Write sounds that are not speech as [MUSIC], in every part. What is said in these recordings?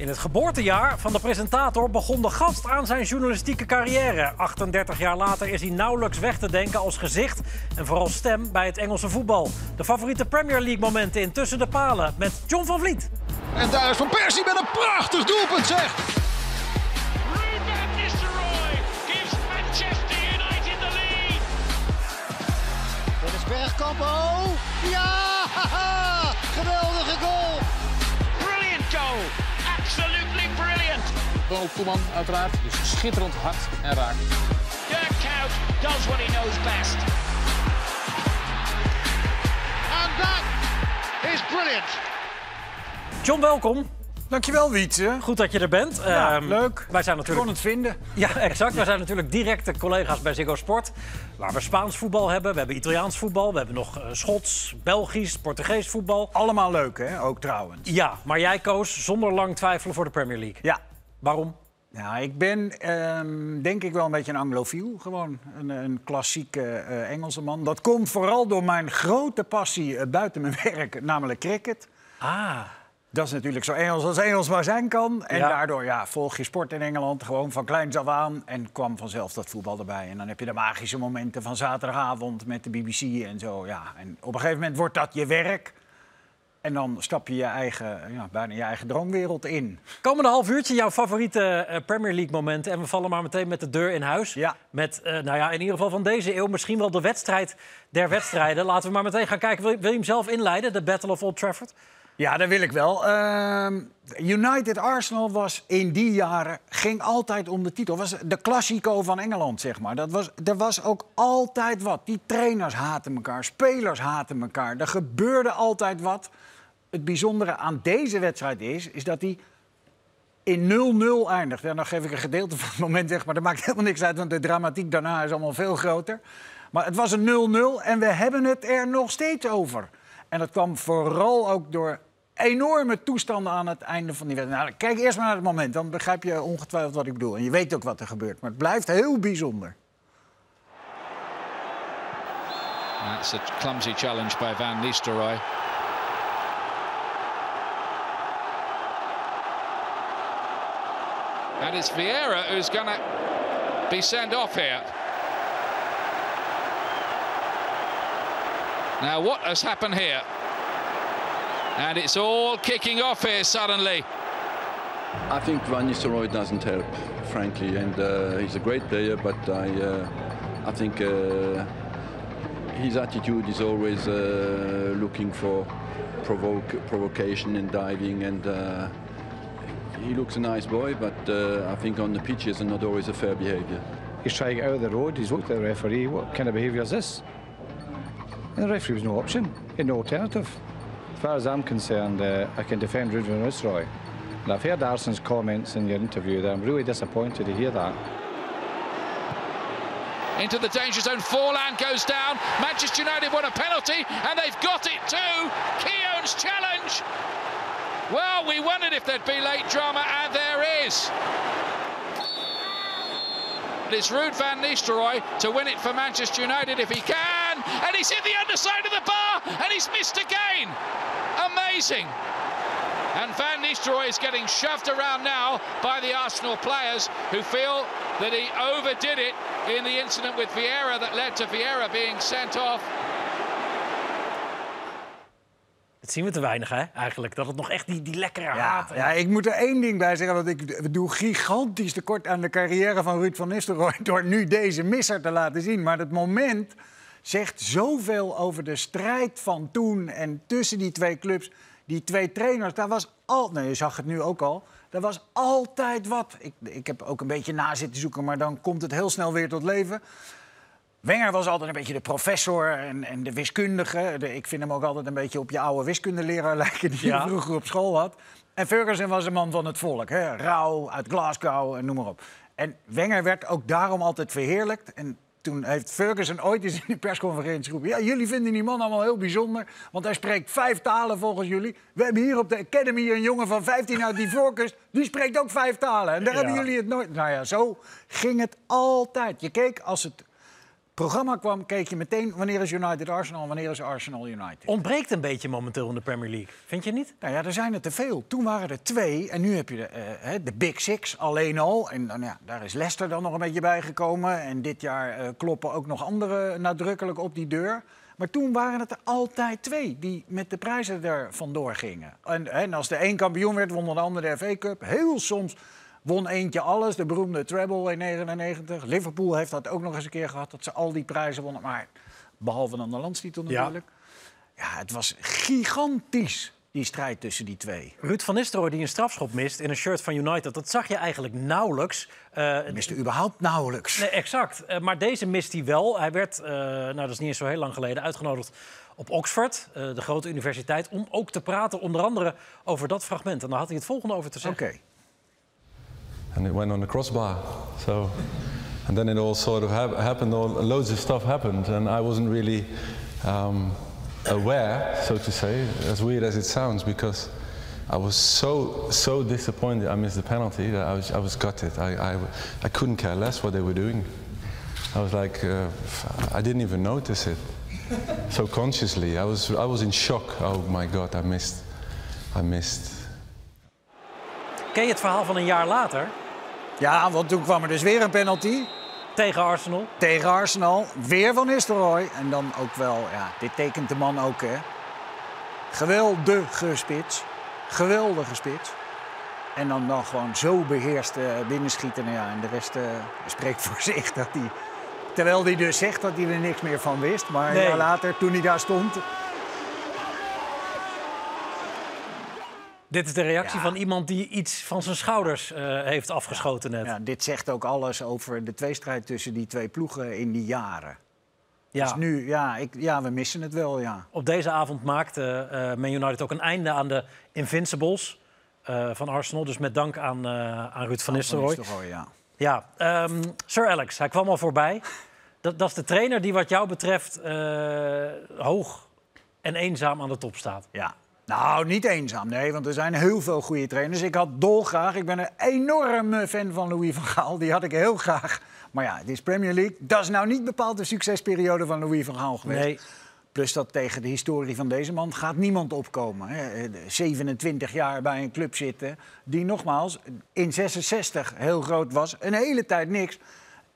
In het geboortejaar van de presentator begon de gast aan zijn journalistieke carrière. 38 jaar later is hij nauwelijks weg te denken als gezicht en vooral stem bij het Engelse voetbal. De favoriete Premier League momenten in Tussen de Palen met John van Vliet. En daar is Van Persie met een prachtig doelpunt, zeg! Gives Manchester United the lead. Dennis Bergkamp, oh! Ja! haha! [LAUGHS] Geweldige goal! Brilliant goal. Absolutely brilliant. Ronald Koeman uiteraard. Dus schitterend hard en raak. Dirk Kuyt does what he knows best. And that is brilliant! John, welkom. Dankjewel, Wietse. Goed dat je er bent. Ja, Ehm, leuk. Wij zijn Ik natuurlijk kon het vinden. Ja, exact. We zijn natuurlijk directe collega's bij Ziggo Sport. Waar we Spaans voetbal hebben, we hebben Italiaans voetbal, we hebben nog eh, Schots, Belgisch, Portugees voetbal. Allemaal leuk, hè? Ook trouwens. Ja, maar jij koos zonder lang twijfelen voor de Premier League. Ja. Waarom? Ja, ik ben ehm, denk ik wel een beetje een anglofiel. Gewoon een, een klassieke eh, Engelse man. Dat komt vooral door mijn grote passie eh, buiten mijn [LAUGHS] werk, namelijk cricket. Ah, Dat is natuurlijk zo Engels als Engels maar zijn kan. En Ja. daardoor ja, volg je sport in Engeland gewoon van kleins af aan. En kwam vanzelf dat voetbal erbij. En dan heb je de magische momenten van zaterdagavond met de BBC en zo. Ja. En op een gegeven moment wordt dat je werk. En dan stap je je eigen, ja, bijna je eigen droomwereld in. komende half uurtje jouw favoriete eh, Premier League momenten. En we vallen maar meteen met de deur in huis. Ja. Met, eh, nou ja, in ieder geval van deze eeuw misschien wel de wedstrijd der wedstrijden. Laten we maar meteen gaan kijken. Wil je, wil je hem zelf inleiden, de Battle of Old Trafford? Ja, dat wil ik wel. Ehm, United Arsenal was in die jaren, ging altijd om de titel. was de classico van Engeland, zeg maar. Dat was, er was ook altijd wat. Die trainers haten elkaar, spelers haten elkaar. Er gebeurde altijd wat. Het bijzondere aan deze wedstrijd is, is dat die in 0-0 eindigt. Ja, dan geef ik een gedeelte van het moment weg, maar dat maakt helemaal niks uit... want de dramatiek daarna is allemaal veel groter. Maar het was een 0-0 en we hebben het er nog steeds over. En dat kwam vooral ook door enorme toestanden aan het einde van die wedstrijd. Nou, kijk eerst maar naar het moment, dan begrijp je ongetwijfeld wat ik bedoel. En je weet ook wat er gebeurt, maar het blijft heel bijzonder. That's a clumsy challenge by Van Nistelrooy. And it's Vieira who's going to be sent off here. Now, what has happened here? And it's all kicking off here suddenly. I think Van Nistelrooy doesn't help, frankly, and uh, he's a great player. But I, uh, I think uh, his attitude is always uh, looking for provoke, provocation and diving, and uh, he looks a nice boy. But uh, I think on the pitches, and not always a fair behaviour. He's trying to get out of the road. He's looked at the referee. What kind of behaviour is this? And the referee was no option. He had no alternative. Far as I'm concerned, uh, I can defend van Nistelrooy. And I've heard Arson's comments in your interview. I'm really disappointed to hear that. into the danger zone. Forlan goes down. Manchester United want a penalty, and they've got it too. Keown's challenge. Well, we wondered if there'd be late drama, and there is. It's Ruud van Nistelrooy to win it for Manchester United if he can, and he's hit the underside of the bar, and he's missed again. Amazing. And Van Nistelrooy is getting shoved around now by the Arsenal players who feel that he overdid it in the incident with Vieira that led to Vieira being sent off. Dat zien we te weinig, hè, eigenlijk. Dat het nog echt die, die lekkere Ja, haat... ja, ik moet er één ding bij zeggen. Want ik doe gigantisch tekort aan de carrière van Ruud van Nistelrooy... [LAUGHS] door nu deze misser te laten zien. Maar het moment zegt zoveel over de strijd van toen... en tussen die twee clubs, die twee trainers. Daar was al... Nee, je zag het nu ook al. Er was altijd wat. Ik, ik heb ook een beetje na zitten zoeken... maar dan komt het heel snel weer tot leven... Wenger was altijd een beetje de professor en, en de wiskundige. De- ik vind hem ook altijd een beetje op je oude wiskundeleraar lijken... die Ja. je vroeger op school had. En Ferguson was een man van het volk. Hè? Rauw, uit Glasgow en noem maar op. En Wenger werd ook daarom altijd verheerlijkt. En toen heeft Ferguson ooit eens in de persconferentie geroepen... ja, jullie vinden die man allemaal heel bijzonder... want hij spreekt vijf talen volgens jullie. We hebben hier op de Academy een jongen van 15 uit die voorkust... die spreekt ook vijf talen. En daar Ja. hebben jullie het nooit... Nou ja, zo ging het altijd. Je keek als het programma kwam, keek je meteen wanneer is United Arsenal, wanneer is Arsenal United. Ontbreekt een beetje momenteel in de Premier League. Vind je niet? Nou ja, er zijn er te veel. Toen waren er twee en nu heb je de, eh, de Big Six alleen al. En ja, daar is Leicester dan nog een beetje bij gekomen. En dit jaar eh, kloppen ook nog anderen nadrukkelijk op die deur. Maar toen waren het er altijd twee die met de prijzen er vandoor gingen. En, en als de een kampioen werd, won de ander de FA Cup. Heel soms won eentje alles, de beroemde treble in 99. Liverpool heeft dat ook nog eens een keer gehad, dat ze al die prijzen wonnen. Maar behalve dan de landstitel natuurlijk. Ja, het was gigantisch, die strijd tussen die twee. Ruud van Nistelrooy die een strafschop mist in een shirt van United. Dat zag je eigenlijk nauwelijks. Eh, Miste überhaupt nauwelijks. Nee, exact. Eh, maar deze mist hij wel. Hij werd, eh, nou dat is niet eens zo heel lang geleden, uitgenodigd op Oxford, de grote universiteit, om ook te praten onder andere over dat fragment. En daar had hij het volgende over te Oké. zeggen. And it went on the crossbar. So, and then it all sort of hap- happened. All loads of stuff happened, and I wasn't really um, aware, so to say, as weird as it sounds, because I was so so disappointed. I missed the penalty that I was I was gutted. I I, I couldn't care less what they were doing. I was like, uh, I didn't even notice it. so consciously, I was I was in shock. Oh my God, I missed, I missed. Ken je het verhaal van een jaar later Ja, want toen kwam er dus weer een penalty tegen Arsenal? tegen Arsenal. Weer van Nistelrooy. En dan ook wel, ja, dit tekent de man ook, hè. Geweldige spits. Geweldige spits. En dan, dan gewoon zo beheerst eh, binnenschieten. Nou ja, en de rest eh, spreekt voor [LAUGHS] zich dat hij... Terwijl hij dus zegt dat hij er niks meer van wist. Maar Nee. ja, later, toen hij daar stond... Dit is de reactie Ja. van iemand die iets van zijn schouders eh, heeft afgeschoten net. Ja, dit zegt ook alles over de tweestrijd tussen die twee ploegen in die jaren. Ja. Dus nu, ja, ik, ja, we missen het wel, ja. Op deze avond maakte eh Man United ook een einde aan de Invincibles eh, van Arsenal. Dus met dank aan, aan Ruud van Nistelrooy. Van Nistelrooy, ja. Ja, ehm, Sir Alex, hij kwam al voorbij. Dat, dat is de trainer die wat jou betreft hoog en eenzaam aan de top staat. Ja. Nou, niet eenzaam, nee, want er zijn heel veel goede trainers. Ik had dolgraag, ik ben een enorme fan van Louis van Gaal. Die had ik heel graag. Maar ja, het is Premier League. Dat is nou niet bepaald de succesperiode van Louis van Gaal geweest. Nee, Plus dat tegen de historie van deze man gaat niemand opkomen. Hè. 27 jaar bij een club zitten die nogmaals in 66 heel groot was. Een hele tijd niks.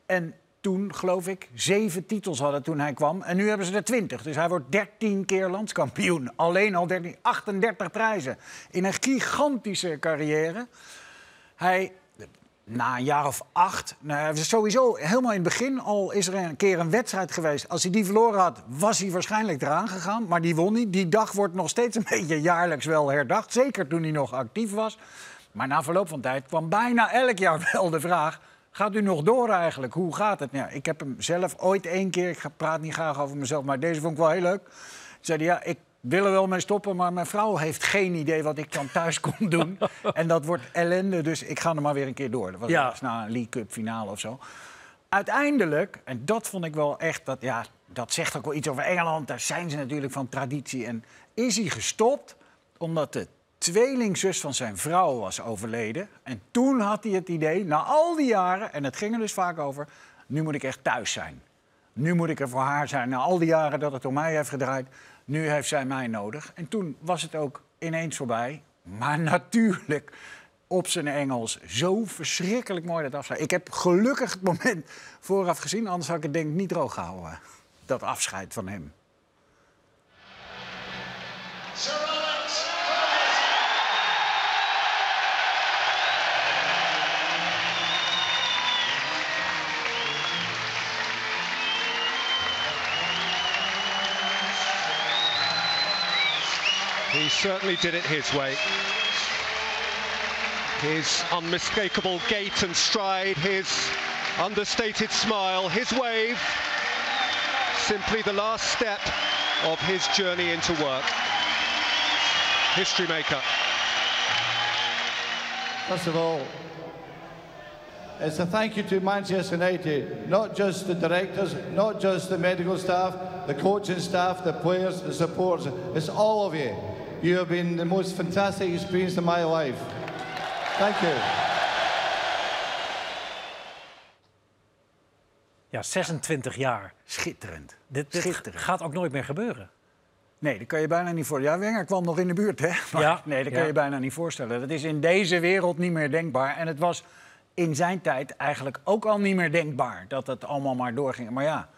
En toen, geloof ik, zeven titels hadden toen hij kwam. En nu hebben ze er 20. Dus hij wordt 13 keer landskampioen. [LAUGHS] Alleen al 13, 38 prijzen. In een gigantische carrière. Hij, na een jaar of acht, nou, sowieso helemaal in het begin al is er een keer een wedstrijd geweest. Als hij die verloren had, was hij waarschijnlijk eraan gegaan. Maar die won niet. Die dag wordt nog steeds een [LAUGHS] beetje jaarlijks wel herdacht. Zeker toen hij nog actief was. Maar na verloop van tijd kwam bijna elk jaar [LAUGHS] wel de vraag... Gaat u nog door eigenlijk? Hoe gaat het? Nou, ik heb hem zelf ooit één keer, ik praat niet graag over mezelf, maar deze vond ik wel heel leuk. Zei hij, ja, ik wil er wel mee stoppen, maar mijn vrouw heeft geen idee wat ik dan thuis kom doen. [LAUGHS] en dat wordt ellende, dus ik ga er maar weer een keer door. Dat was Ja. na een League Cup finale of zo. Uiteindelijk, en dat vond ik wel echt, dat, ja, dat zegt ook wel iets over Engeland. Daar zijn ze natuurlijk van traditie. En is hij gestopt omdat de tweelingzus van zijn vrouw was overleden. En toen had hij het idee, na al die jaren, en het ging er dus vaak over... nu moet ik echt thuis zijn. Nu moet ik er voor haar zijn. Na al die jaren dat het om mij heeft gedraaid, nu heeft zij mij nodig. En toen was het ook ineens voorbij. Maar natuurlijk, op zijn Engels, zo verschrikkelijk mooi dat afscheid. Ik heb gelukkig het moment vooraf gezien, anders had ik het denk ik niet droog gehouden. Dat afscheid van hem. He certainly did it his way. His unmistakable gait and stride, his understated smile, his wave, simply the last step of his journey into work. History maker. First of all, it's a thank you to Manchester United, not just the directors, not just the medical staff, the coaching staff, the players, the supporters. It's all of you. You have been the most fantastic experience of my life. Thank you. Ja, 26 jaar. Schitterend. Dit, dit Schitterend. gaat ook nooit meer gebeuren. Nee, dat kan je bijna niet voorstellen. Ja, Wenger kwam nog in de buurt, hè? [LAUGHS] Maar Ja, nee, dat kan ja. je bijna niet voorstellen. Dat is in deze wereld niet meer denkbaar. En het was in zijn tijd eigenlijk ook al niet meer denkbaar dat het allemaal maar doorging. Maar ja,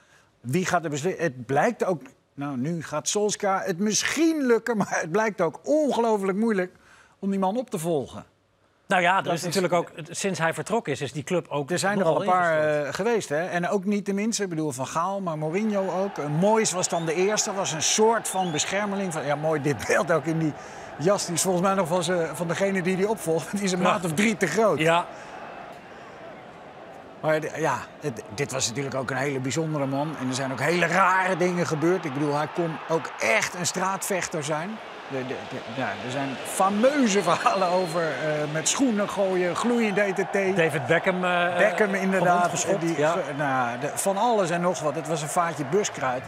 wie gaat er beslissen? Het blijkt ook... Nou, nu gaat Solskjaer het misschien lukken, maar het blijkt ook ongelooflijk moeilijk om die man op te volgen. Nou ja, er is is- natuurlijk ook, sinds hij vertrokken is, is die club ook Er zijn er al een paar eh, geweest, hè? En ook niet de minste. Ik bedoel, Van Gaal, maar Mourinho ook. Uh, Moyes was dan de eerste. Was een soort van beschermeling. Van, ja, mooi dit beeld ook in die jas. Die is volgens mij nog van, z'n- van degene die die opvolgt. [LAUGHS] Die is een maat of drie te groot. Ja, Maar ja, het- dit was natuurlijk ook een hele bijzondere man. En er zijn ook hele rare dingen gebeurd. Ik bedoel, hij kon ook echt een straatvechter zijn. De, de, de- ja, er zijn fameuze verhalen over eh, met schoenen gooien, gloeiend ETT. David Beckham. eh, Beckham inderdaad. Die, ja. nou, de- van alles en nog wat. Het was een vaatje buskruid.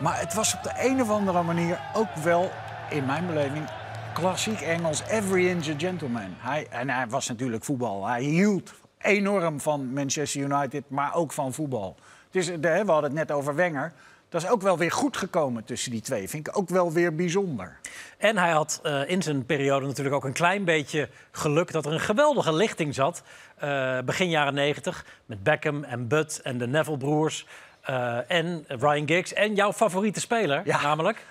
Maar het was op de een of andere manier ook wel, in mijn beleving, klassiek Engels. Every inch a gentleman. Hij, en hij was natuurlijk voetbal. Hij hield enorm van Manchester United, maar ook van voetbal. Dus de, we hadden het net over Wenger. Dat is ook wel weer goed gekomen tussen die twee. Vind ik ook wel weer bijzonder. En hij had eh, in zijn periode natuurlijk ook een klein beetje geluk dat er een geweldige lichting zat. eh, begin jaren 90 met Beckham en Bud en de Neville-broers. eh, en Ryan Giggs en jouw favoriete speler, Ja. namelijk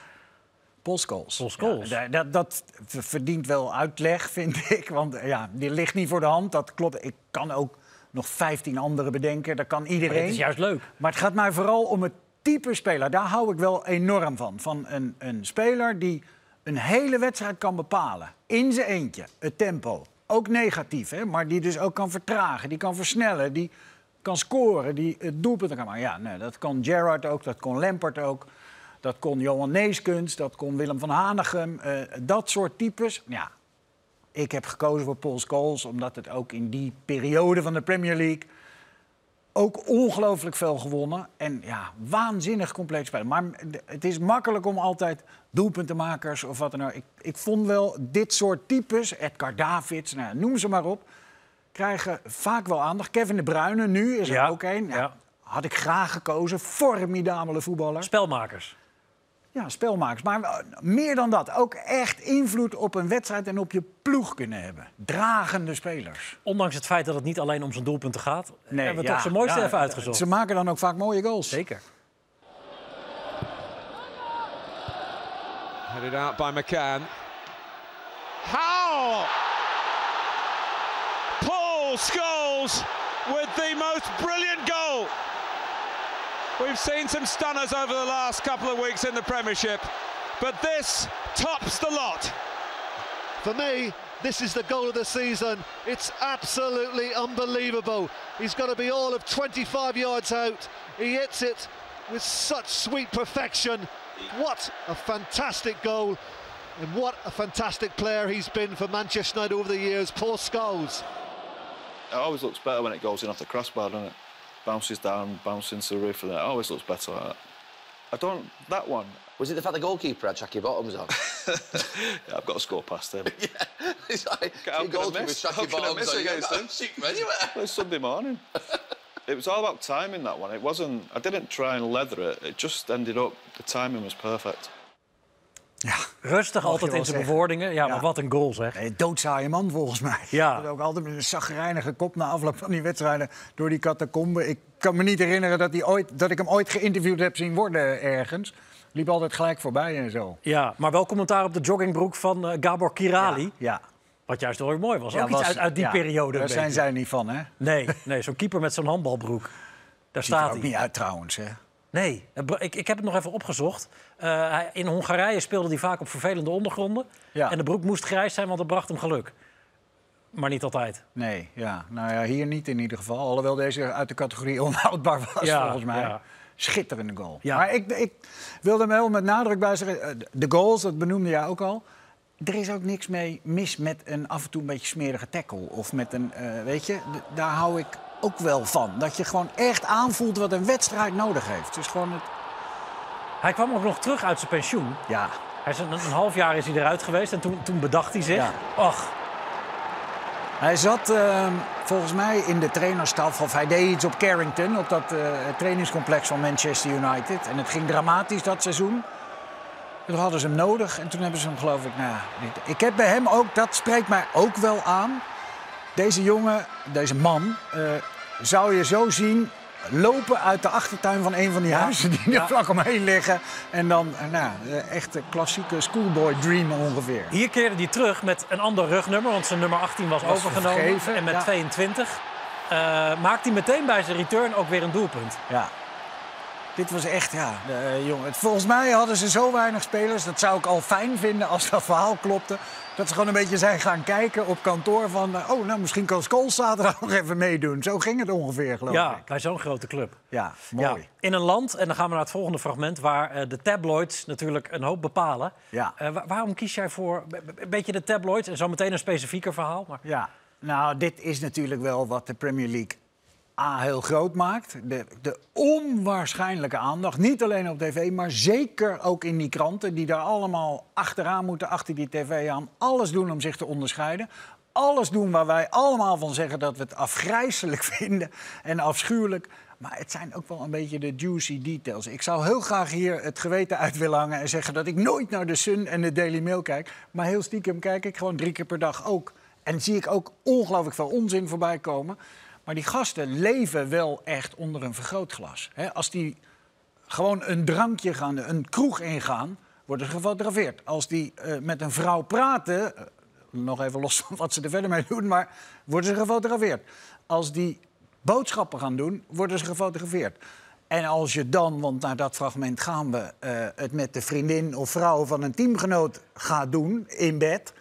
Paul Scholes. Paul Scholes. Ja, dat, dat verdient wel uitleg, [LAUGHS] vind ik. Want eh, ja, die ligt niet voor de hand. Dat klopt. Ik kan ook nog 15 andere bedenken. Dat kan Maar iedereen. dit is juist leuk. Maar het gaat mij vooral om het type speler. Daar hou ik wel enorm van. Van een, een speler die een hele wedstrijd kan bepalen. In zijn eentje. Het tempo. Ook negatief, hè? maar die dus ook kan vertragen. Die kan versnellen. Die kan scoren. Die het doelpunt kan maken. Ja, nee, dat kon Gerrard ook. Dat kon Lampert ook. Dat kon Johan Neeskens. Dat kon Willem van Hanegem. eh, dat soort types. Ja, ik heb gekozen voor Paul Scholes. Omdat het ook in die periode van de Premier League ook ongelooflijk veel gewonnen. En ja, waanzinnig compleet spelen. Maar het is makkelijk om altijd doelpuntenmakers of wat dan ook. Ik, ik vond wel dit soort types, Edgar Davids, nou, noem ze maar op... krijgen vaak wel aandacht. Kevin de Bruyne nu is er Ja, ook een. Ja, ja. Had ik graag gekozen. Formidabele voetballer. Spelmakers. Ja, spelmakers. Maar eh, meer dan dat. Ook echt invloed op een wedstrijd en op je ploeg kunnen hebben. Dragende spelers. Ondanks het feit dat het niet alleen om zijn doelpunten gaat, Nee, hebben we ja, toch zijn mooiste ja, even uitgezocht. Ze maken dan ook vaak mooie goals. Zeker. Headed out by McCann. How? Paul Scholes with the most brilliant goal. We've seen some stunners over the last couple of weeks in the Premiership, but this tops the lot. For me, this is the goal of the season. It's absolutely unbelievable. He's got to be all of 25 yards out. He hits it with such sweet perfection. What a fantastic goal. And what a fantastic player he's been for Manchester United over the years, Paul Scholes. It always looks better when it goes in off the crossbar, doesn't it? Bounces down, bounces into the roof, and it always looks better like that. I don't. That one. Was it the fact the goalkeeper had Chucky Bottoms on? [LAUGHS] Yeah, I've got to score past him. [LAUGHS] it's like, your goalkeeper with Chucky Bottoms on. against him? [LAUGHS] shoot anywhere. It was Sunday morning. it was all about timing that one. It wasn't. I didn't try and leather it. It just ended up. The timing was perfect. Ja, Rustig altijd in zijn bewoordingen. Ja, maar wat een goal zeg. Nee, doodzaaie man volgens mij. Ja. Ook altijd met een zagrijnige kop na afloop van die wedstrijden door die catacombe. Ik kan me niet herinneren dat, ooit, dat ik hem ooit geïnterviewd heb zien worden ergens. Liep altijd gelijk voorbij en zo. Ja, maar wel commentaar op de joggingbroek van eh, Gabor Kirali. Ja. Wat juist wel weer mooi was. Ja, Ook iets was- uit, uit die ja, periode. Daar zijn zij niet van, hè? Nee, nee zo'n keeper met zo'n handbalbroek. Daar Ziet er staat ook hij. niet uit trouwens, hè? Nee, eh, ik, ik heb het nog even opgezocht. Eh, in Hongarije speelde hij vaak op vervelende ondergronden. Ja. En de broek moest grijs zijn, want dat bracht hem geluk. Maar niet altijd. Nee, ja. Nou ja, hier niet in ieder geval. Alhoewel deze uit de categorie [LAUGHS] onhoudbaar was, Ja, volgens mij. ja. Schitterende goal. Ja. Maar ik, ik wilde er wel met nadruk bij zeggen... eh, de goals, dat benoemde jij ook al... Er is ook niks mee mis met een af en toe een beetje smerige tackle. Of met een, weet je, daar hou ik ook wel van. Dat je gewoon echt aanvoelt wat een wedstrijd nodig heeft. Dus gewoon het, Hij kwam ook nog terug uit zijn pensioen. ja, Hij is een, een half jaar is hij eruit geweest en toen, toen bedacht hij zich... Ja. Ach, Hij zat uh, volgens mij in de trainerstaf, of hij deed iets op Carrington, op dat uh, trainingscomplex van Manchester United. En het ging dramatisch dat seizoen. Toen hadden ze hem nodig en toen hebben ze hem geloof ik... Nou, ik heb bij hem ook, dat spreekt mij ook wel aan. Deze jongen, deze man, uh, zou je zo zien lopen uit de achtertuin van een van die huizen die er vlak omheen liggen. En dan, nou, echt een klassieke schoolboy dream ongeveer. Hier keerde hij terug met een ander rugnummer, want zijn nummer 18 was, was overgenomen. Vergeven, en met ja. 22 uh, maakt hij meteen bij zijn return ook weer een doelpunt. Ja. Dit was echt, ja, uh, jongen. Volgens mij hadden ze zo weinig spelers. Dat zou ik al fijn vinden als dat verhaal klopte. Dat ze gewoon een beetje zijn gaan kijken op kantoor van... Uh, oh, nou, misschien kan Scholes [LAUGHS] zaterdag nog even meedoen. Zo ging het ongeveer, geloof ja, ik. Ja, bij zo'n grote club. Ja, mooi. Ja, in een land, en dan gaan we naar het volgende fragment... waar uh, de tabloids natuurlijk een hoop bepalen. Ja. waarom kies jij voor een beetje de tabloids... en zo meteen een specifieker verhaal? Maar... Ja, nou, dit is natuurlijk wel wat de Premier League A heel groot maakt. De, de, onwaarschijnlijke aandacht. Niet alleen op tv, maar zeker ook in die kranten. Die daar allemaal achteraan moeten, achter die tv aan. Alles doen om zich te onderscheiden. Alles doen waar wij allemaal van zeggen dat we het afgrijzelijk [LAUGHS] vinden en afschuwelijk. Maar het zijn ook wel een beetje de juicy details. Ik zou heel graag hier het geweten uit willen hangen en zeggen dat ik nooit naar de Sun en de Daily Mail kijk. Maar heel stiekem kijk ik gewoon drie keer per dag ook. En zie ik ook ongelooflijk veel onzin voorbij komen. Maar die gasten leven wel echt onder een vergrootglas. Als die gewoon een drankje gaan, een kroeg ingaan, worden ze gefotografeerd. Als die uh, met een vrouw praten, uh, nog even los van wat ze er verder mee doen, maar worden ze gefotografeerd. Als die boodschappen gaan doen, worden ze gefotografeerd. En als je dan, want naar dat fragment gaan we, uh, het met de vriendin of vrouw van een teamgenoot gaat doen in bed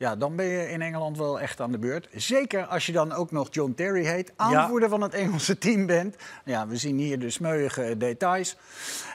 ja, dan ben je in Engeland wel echt aan de beurt. Zeker als je dan ook nog John Terry heet, aanvoerder ja. van het Engelse team bent. Ja, we zien hier de smeuïge details.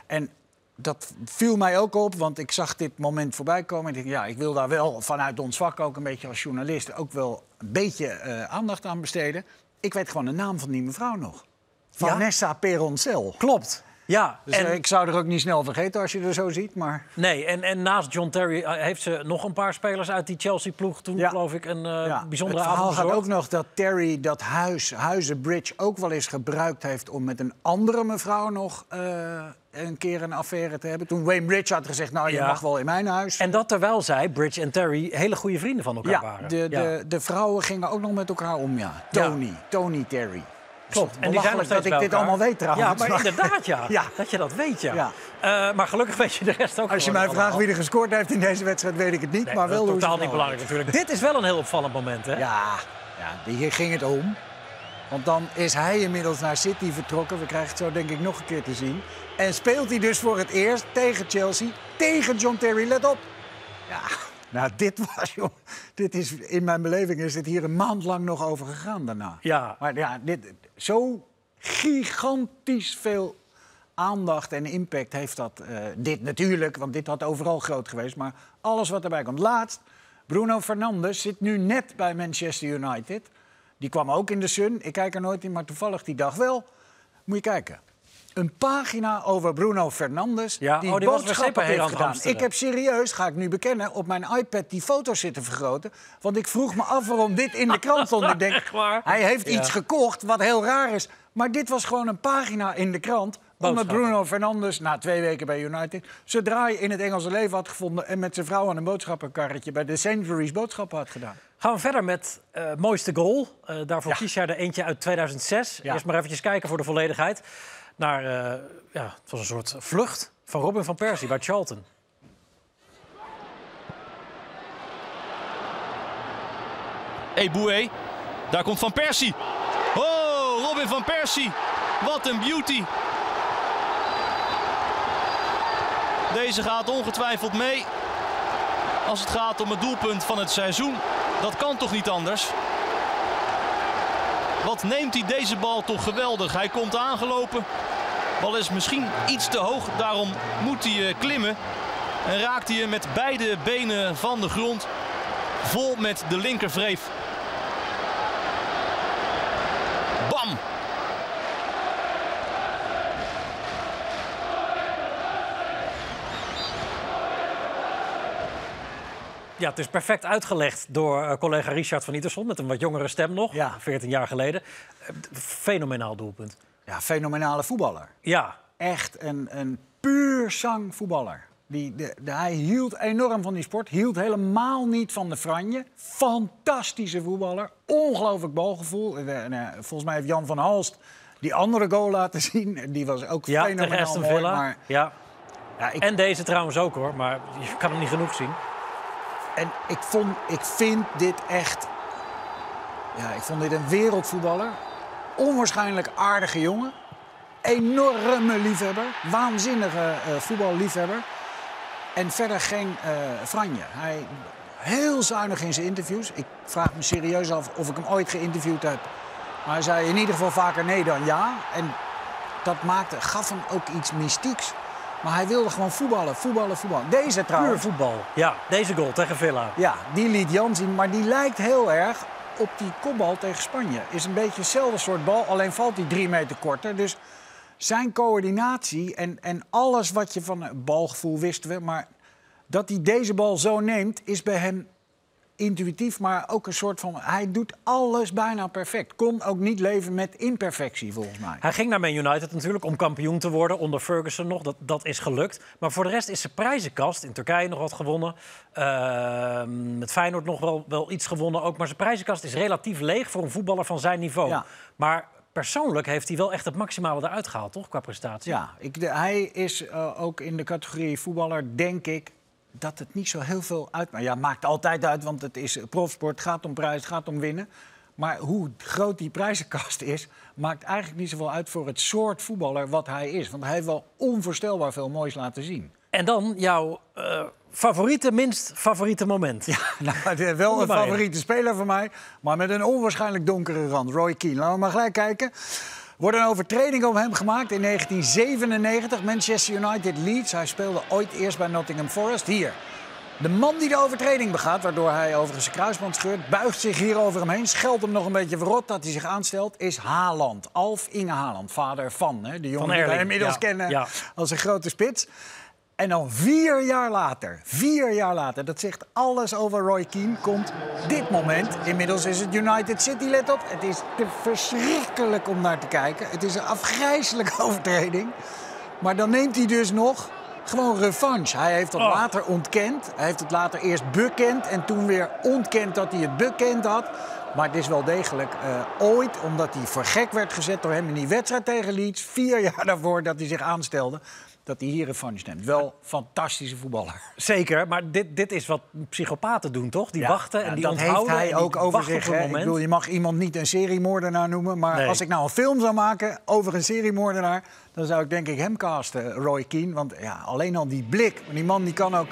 En dat viel mij ook op, want ik zag dit moment voorbij komen. En ik dacht, ja, ik wil daar wel vanuit ons vak ook een beetje als journalist... ook wel een beetje uh, aandacht aan besteden. Ik weet gewoon de naam van die mevrouw nog. Vanessa ja? Peroncel. Klopt. Ja, dus en... ik zou er ook niet snel vergeten als je er zo ziet. Maar... Nee, en, en naast John Terry heeft ze nog een paar spelers uit die Chelsea-ploeg toen, ja. geloof ik, een uh, ja. bijzondere Het verhaal gaat ook nog dat Terry dat huis, Huizenbridge ook wel eens gebruikt heeft... om met een andere mevrouw nog uh, een keer een affaire te hebben. Toen Wayne Bridge had gezegd, nou, je mag wel in mijn huis. En dat terwijl zij, Bridge en Terry, hele goede vrienden van elkaar waren. De, de, de vrouwen gingen ook nog met elkaar om, ja. Tony, Tony Terry. Klopt. En die zijn nog dat ik dit allemaal weet trouwens. Ja, maar [LAUGHS] inderdaad, ja. ja. Dat je dat weet, ja. ja. Uh, maar gelukkig weet je de rest ook Als je mij vraagt wie er gescoord heeft in deze wedstrijd, weet ik het niet. Nee, maar wel dat is totaal niet belangrijk natuurlijk. Dit is wel een heel opvallend moment, hè? Ja, ja, hier ging het om. Want dan is hij inmiddels naar City vertrokken. We krijgen het zo denk ik nog een keer te zien. En speelt hij dus voor het eerst tegen Chelsea, tegen John Terry. Let op. Ja, nou, dit was, joh. Dit is, in mijn beleving is dit hier een maand lang nog over gegaan daarna. Ja. Maar ja, dit, zo gigantisch veel aandacht en impact heeft dat. Uh, dit natuurlijk, want dit had overal groot geweest. Maar alles wat erbij komt. Laatst, Bruno Fernandes zit nu net bij Manchester United. Die kwam ook in de Sun. Ik kijk er nooit in, maar toevallig die dag wel. Moet je kijken. Een pagina over Bruno Fernandes ja, die, oh, die boodschappen heeft gedaan. Ik heb serieus, ga ik nu bekennen, op mijn iPad die foto's zitten vergroten. Want ik vroeg me af waarom dit in de krant [LAUGHS] stond. ik denk, hij heeft ja. iets gekocht wat heel raar is. Maar dit was gewoon een pagina in de krant. Omdat Bruno Fernandes, na twee weken bij United... zijn draai in het Engelse leven had gevonden... en met zijn vrouw aan een boodschappenkarretje... bij de Sainsbury's boodschappen had gedaan. Gaan we verder met uh, mooiste goal. Uh, daarvoor ja. kies jij er eentje uit 2006. Ja. Eerst maar eventjes kijken voor de volledigheid. Naar, uh, ja, het was een soort vlucht van Robin van Persie bij Charlton. Hey Boué, daar komt Van Persie. Oh, Robin van Persie. Wat een beauty. Deze gaat ongetwijfeld mee. Als het gaat om het doelpunt van het seizoen. Dat kan toch niet anders? Wat neemt hij deze bal toch geweldig. Hij komt aangelopen. Bal is misschien iets te hoog. Daarom moet hij uh, klimmen. En raakt hij met beide benen van de grond. Vol met de linkervreef. Bam! Ja, het is perfect uitgelegd door eh, collega Richard van Ieterson... met een wat jongere stem nog, Ja. 14 jaar geleden. Eh, Fenomenaal doelpunt. Ja, fenomenale voetballer. Ja, Echt een, een puur zang voetballer. Die, de, de- hij hield enorm van die sport. Hield helemaal niet van de franje. Fantastische voetballer. Ongelooflijk balgevoel. Eh, nou, volgens mij heeft Jan van Halst die andere goal laten [LAUGHS] zien. Die was ook ja fenomenaal mooi. Villa. Maar Ja. ja, ik, En deze trouwens ook, hoor. Maar je kan hem niet genoeg zien. En ik, vond, ik vind dit echt... Ja, ik vond dit een wereldvoetballer. Onwaarschijnlijk aardige jongen. Enorme liefhebber. Waanzinnige eh, voetballiefhebber. En verder geen eh franje. Hij heel zuinig in zijn interviews. Ik vraag me serieus af of ik hem ooit geïnterviewd heb. Maar hij zei in ieder geval vaker nee dan ja. En dat maakte, gaf hem ook iets mystieks. Maar hij wilde gewoon voetballen, voetballen, voetballen. Deze Puur trouwens. voetbal. Ja, deze goal tegen Villa. Ja, die liet Jan zien, maar die lijkt heel erg op die kopbal tegen Spanje. Is een beetje hetzelfde soort bal, alleen valt die drie meter korter. Dus zijn coördinatie en, en alles wat je van balgevoel wisten we... maar dat hij deze bal zo neemt, is bij hem intuïtief, maar ook een soort van... Hij doet alles bijna perfect. Kon ook niet leven met imperfectie, volgens mij. Hij ging naar Man United natuurlijk om kampioen te worden onder Ferguson nog. Dat, dat is gelukt. Maar voor de rest is zijn prijzenkast in Turkije nog wat gewonnen. Ehm, met Feyenoord nog wel, wel iets gewonnen ook. Maar zijn prijzenkast is relatief leeg voor een voetballer van zijn niveau. Ja. Maar persoonlijk heeft hij wel echt het maximale eruit gehaald, toch? Qua prestatie. Ja, ik, de- hij is eh, ook in de categorie voetballer, denk ik, dat het niet zo heel veel uitmaakt. Ja, maakt altijd uit, want het is profsport, gaat om prijs, gaat om winnen. Maar hoe groot die prijzenkast is, maakt eigenlijk niet zoveel uit voor het soort voetballer wat hij is. Want hij heeft wel onvoorstelbaar veel moois laten zien. En dan jouw eh, favoriete, minst favoriete moment. Ja, [LAUGHS] Nou, wel een favoriete speler van mij, maar met een onwaarschijnlijk donkere rand. Roy Keane. Laten we maar gelijk kijken. Wordt een overtreding op hem gemaakt in 1997. Manchester United Leeds. Hij speelde ooit eerst bij Nottingham Forest. Hier. De man die de overtreding begaat, waardoor hij overigens zijn kruisband scheurt, buigt zich hier over hem heen, scheldt hem nog een beetje verrot dat hij zich aanstelt, is Haaland. Alf Inge Haaland, vader van, hè, de jongen die wij inmiddels ja, kennen ja. als een grote spits. En dan vier jaar later, vier jaar later, dat zegt alles over Roy Keane, komt dit moment. Inmiddels is het United City, let op. Het is te verschrikkelijk om naar te kijken. Het is een afgrijzelijke [LAUGHS] overtreding. Maar dan neemt hij dus nog gewoon revanche. Hij heeft het Oh. later ontkend. Hij heeft het later eerst bekend en toen weer ontkend dat hij het bekend had. Maar het is wel degelijk eh, ooit, omdat hij voor gek werd gezet door hem in die wedstrijd tegen Leeds. Vier jaar daarvoor dat hij zich aanstelde, dat hij hier revanche neemt. Wel fantastische voetballer. Zeker, maar dit, dit is wat psychopaten doen, toch? Die Ja, wachten en ja, die dat onthouden. heeft hij ook over zich. een. Ik bedoel, je mag iemand niet een seriemoordenaar noemen. Maar Nee. als ik nou een film zou maken over een seriemoordenaar... dan zou ik denk ik hem casten, Roy Keane. Want ja, alleen al die blik. Die man die kan ook...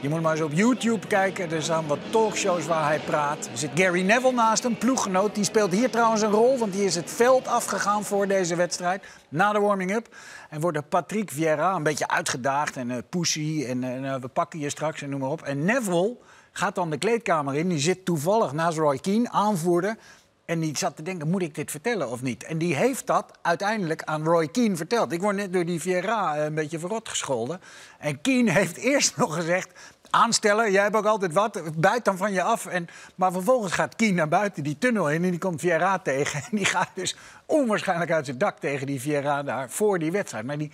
Je moet maar eens op YouTube kijken. Er zijn wat talkshows waar hij praat. Er zit Gary Neville naast hem, ploeggenoot. Die speelt hier trouwens een rol, want die is het veld afgegaan voor deze wedstrijd. Na de warming-up. En wordt door Patrick Vieira een beetje uitgedaagd. En eh pussy en eh, we pakken je straks en noem maar op. En Neville gaat dan de kleedkamer in. Die zit toevallig naast Roy Keane, aanvoerder. En die zat te denken, moet ik dit vertellen of niet? En die heeft dat uiteindelijk aan Roy Keane verteld. Ik word net door die Vieira eh, een beetje verrot gescholden. En Keane [LAUGHS] heeft eerst nog gezegd... Aanstellen, jij hebt ook altijd wat, buit dan van je af. En, maar vervolgens gaat Keane naar buiten die tunnel in en die komt Vieira [LAUGHS] tegen. En die gaat dus onwaarschijnlijk uit zijn dak tegen die Vieira daar voor die wedstrijd. Maar die,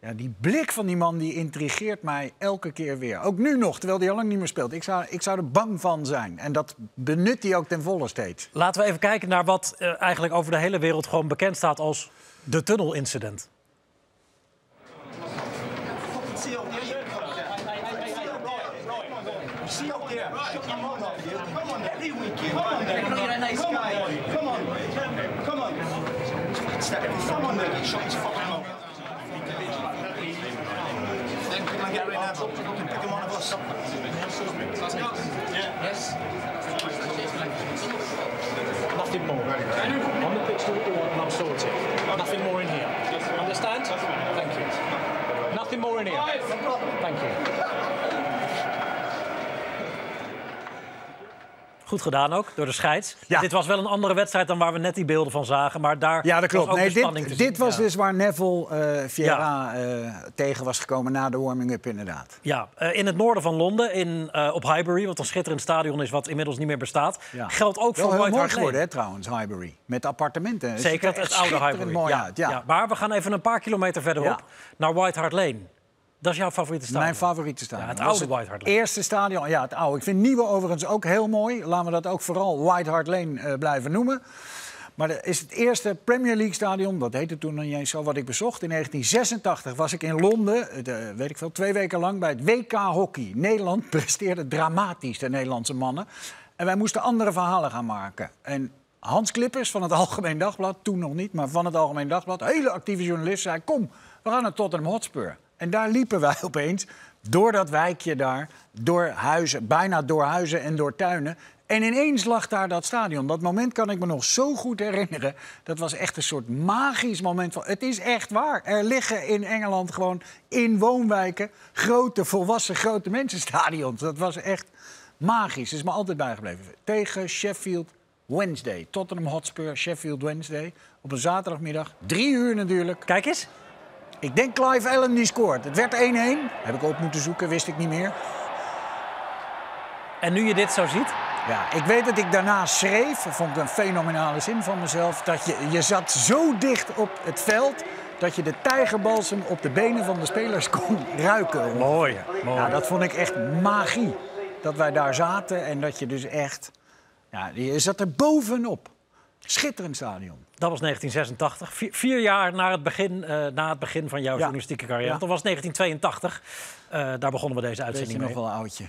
ja, die blik van die man die intrigeert mij elke keer weer. Ook nu nog, terwijl hij al lang niet meer speelt. Ik zou, ik zou er bang van zijn. En dat benut hij ook ten volle steeds. Laten we even kijken naar wat eh, eigenlijk over de hele wereld gewoon bekend staat als de tunnelincident. Come on. Come on, Yes. Nothing more. On the pitch to the wall and I'm sorted. Nothing more in here. Understand? Thank you. Nothing more in here. Thank you. Goed gedaan ook, door de scheids. Dit was wel een andere wedstrijd dan waar we net die beelden van zagen. Maar daar Ja, dat klopt. was ook Nee, spanning dit te dit zien. was Ja. dus waar Neville eh Vieira eh, tegen was gekomen na de warming-up inderdaad. Ja, eh, in het noorden van Londen, in, op Highbury, wat een schitterend stadion is wat inmiddels niet meer bestaat. Ja. Geldt ook Wel voor heel White mooi Hart geworden, hè, trouwens, Highbury. Met appartementen. Zeker er het, het oude Highbury. mooi ja, uit. Ja. ja. Maar we gaan even een paar kilometer verderop Ja. naar White Hart Lane. Dat is jouw favoriete stadion? Mijn favoriete stadion. Ja, het oude White Hart Lane. Eerste stadion, ja, het oude. Ik vind nieuwe overigens ook heel mooi. Laten we dat ook vooral White Hart Lane eh, blijven noemen. Maar dat is het eerste Premier League stadion, dat heette toen nog niet eens zo, wat ik bezocht. In 1986 was ik in Londen, eh, de, weet ik veel, twee weken lang bij het WK Hockey. Nederland [LAUGHS] presteerde dramatisch, de Nederlandse mannen. En wij moesten andere verhalen gaan maken. En Hans Klippers van het [LAUGHS] Algemeen Dagblad, toen nog niet, maar van het Algemeen Dagblad, hele actieve journalist, zei: Kom, we gaan naar Tottenham Hotspur. En daar liepen wij [LAUGHS] opeens door dat wijkje daar, door huizen, bijna door huizen en door tuinen. En ineens lag daar dat stadion. Dat moment kan ik me nog zo goed herinneren. Dat was echt een soort magisch moment. Van, het is echt waar. Er liggen in Engeland gewoon in woonwijken grote, volwassen, grote mensenstadions. Dat was echt magisch. Dat is me altijd bijgebleven. Tegen Sheffield Wednesday. Tottenham Hotspur, Sheffield Wednesday. Op een zaterdagmiddag. Drie uur natuurlijk. Kijk eens. Ik denk Clive Allen die scoort. Het werd 1-1. Heb ik op moeten zoeken, wist ik niet meer. En nu je dit zo ziet? Ja, ik weet dat ik daarna schreef, vond ik een fenomenale zin van mezelf, dat je, je zat zo dicht op het veld dat je de tijgerbalsem op de benen van de spelers [LAUGHS] kon ruiken. Mooi, mooi. Dat vond ik echt magie. Dat wij daar zaten en dat je dus echt... Ja, je zat er bovenop. Schitterend stadion. Dat was 1986, vier, vier jaar na het begin, eh, na het begin van jouw Ja. journalistieke carrière. Ja. Dat was 1982. Eh, daar begonnen we deze Weet je uitzending nog mee. wel een oudje.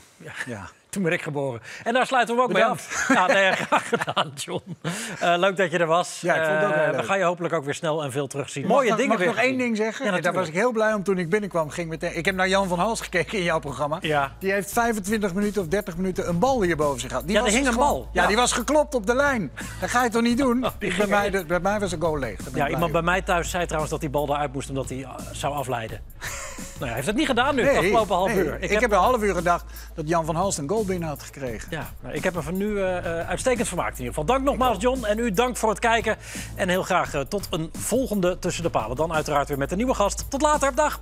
Ja. Toen ben ik geboren. En daar sluiten we ook Bedankt. mee af. Ja, nee, [LAUGHS] graag gedaan, John. Eh, leuk dat je er was. Ja, ik vond het ook heel Eh, leuk. We gaan je hopelijk ook weer snel en veel terugzien. Mag Mooie nog- dingen mag ik nog één ding zeggen? Ja, Daar was ik heel blij om toen ik binnenkwam. Ging meteen, ik heb naar Jan van Hals gekeken in jouw programma. Ja. Die heeft 25 minuten of 30 minuten een bal hier boven zich gehad. Die Ja, er was hing dus een bal. Ja, die was geklopt op de lijn. Dat ga je toch niet doen? [LAUGHS] bij, ging mij, bij mij was een goal leeg. Ja, iemand bij mij thuis zei trouwens dat die bal eruit moest omdat hij eh, zou afleiden. nou, hij heeft het niet gedaan nu, Nee, afgelopen half nee. uur. Ik, heb... een half uur gedacht dat Jan van Hals een goal binnen had gekregen. Ja, nou, ik heb er van nu eh, eh, uitstekend vermaakt in ieder geval. Dank nogmaals, John. En u dankt voor het kijken. En heel graag eh, tot een volgende Tussen de Palen. Dan uiteraard weer met een nieuwe gast. Tot later. Dag.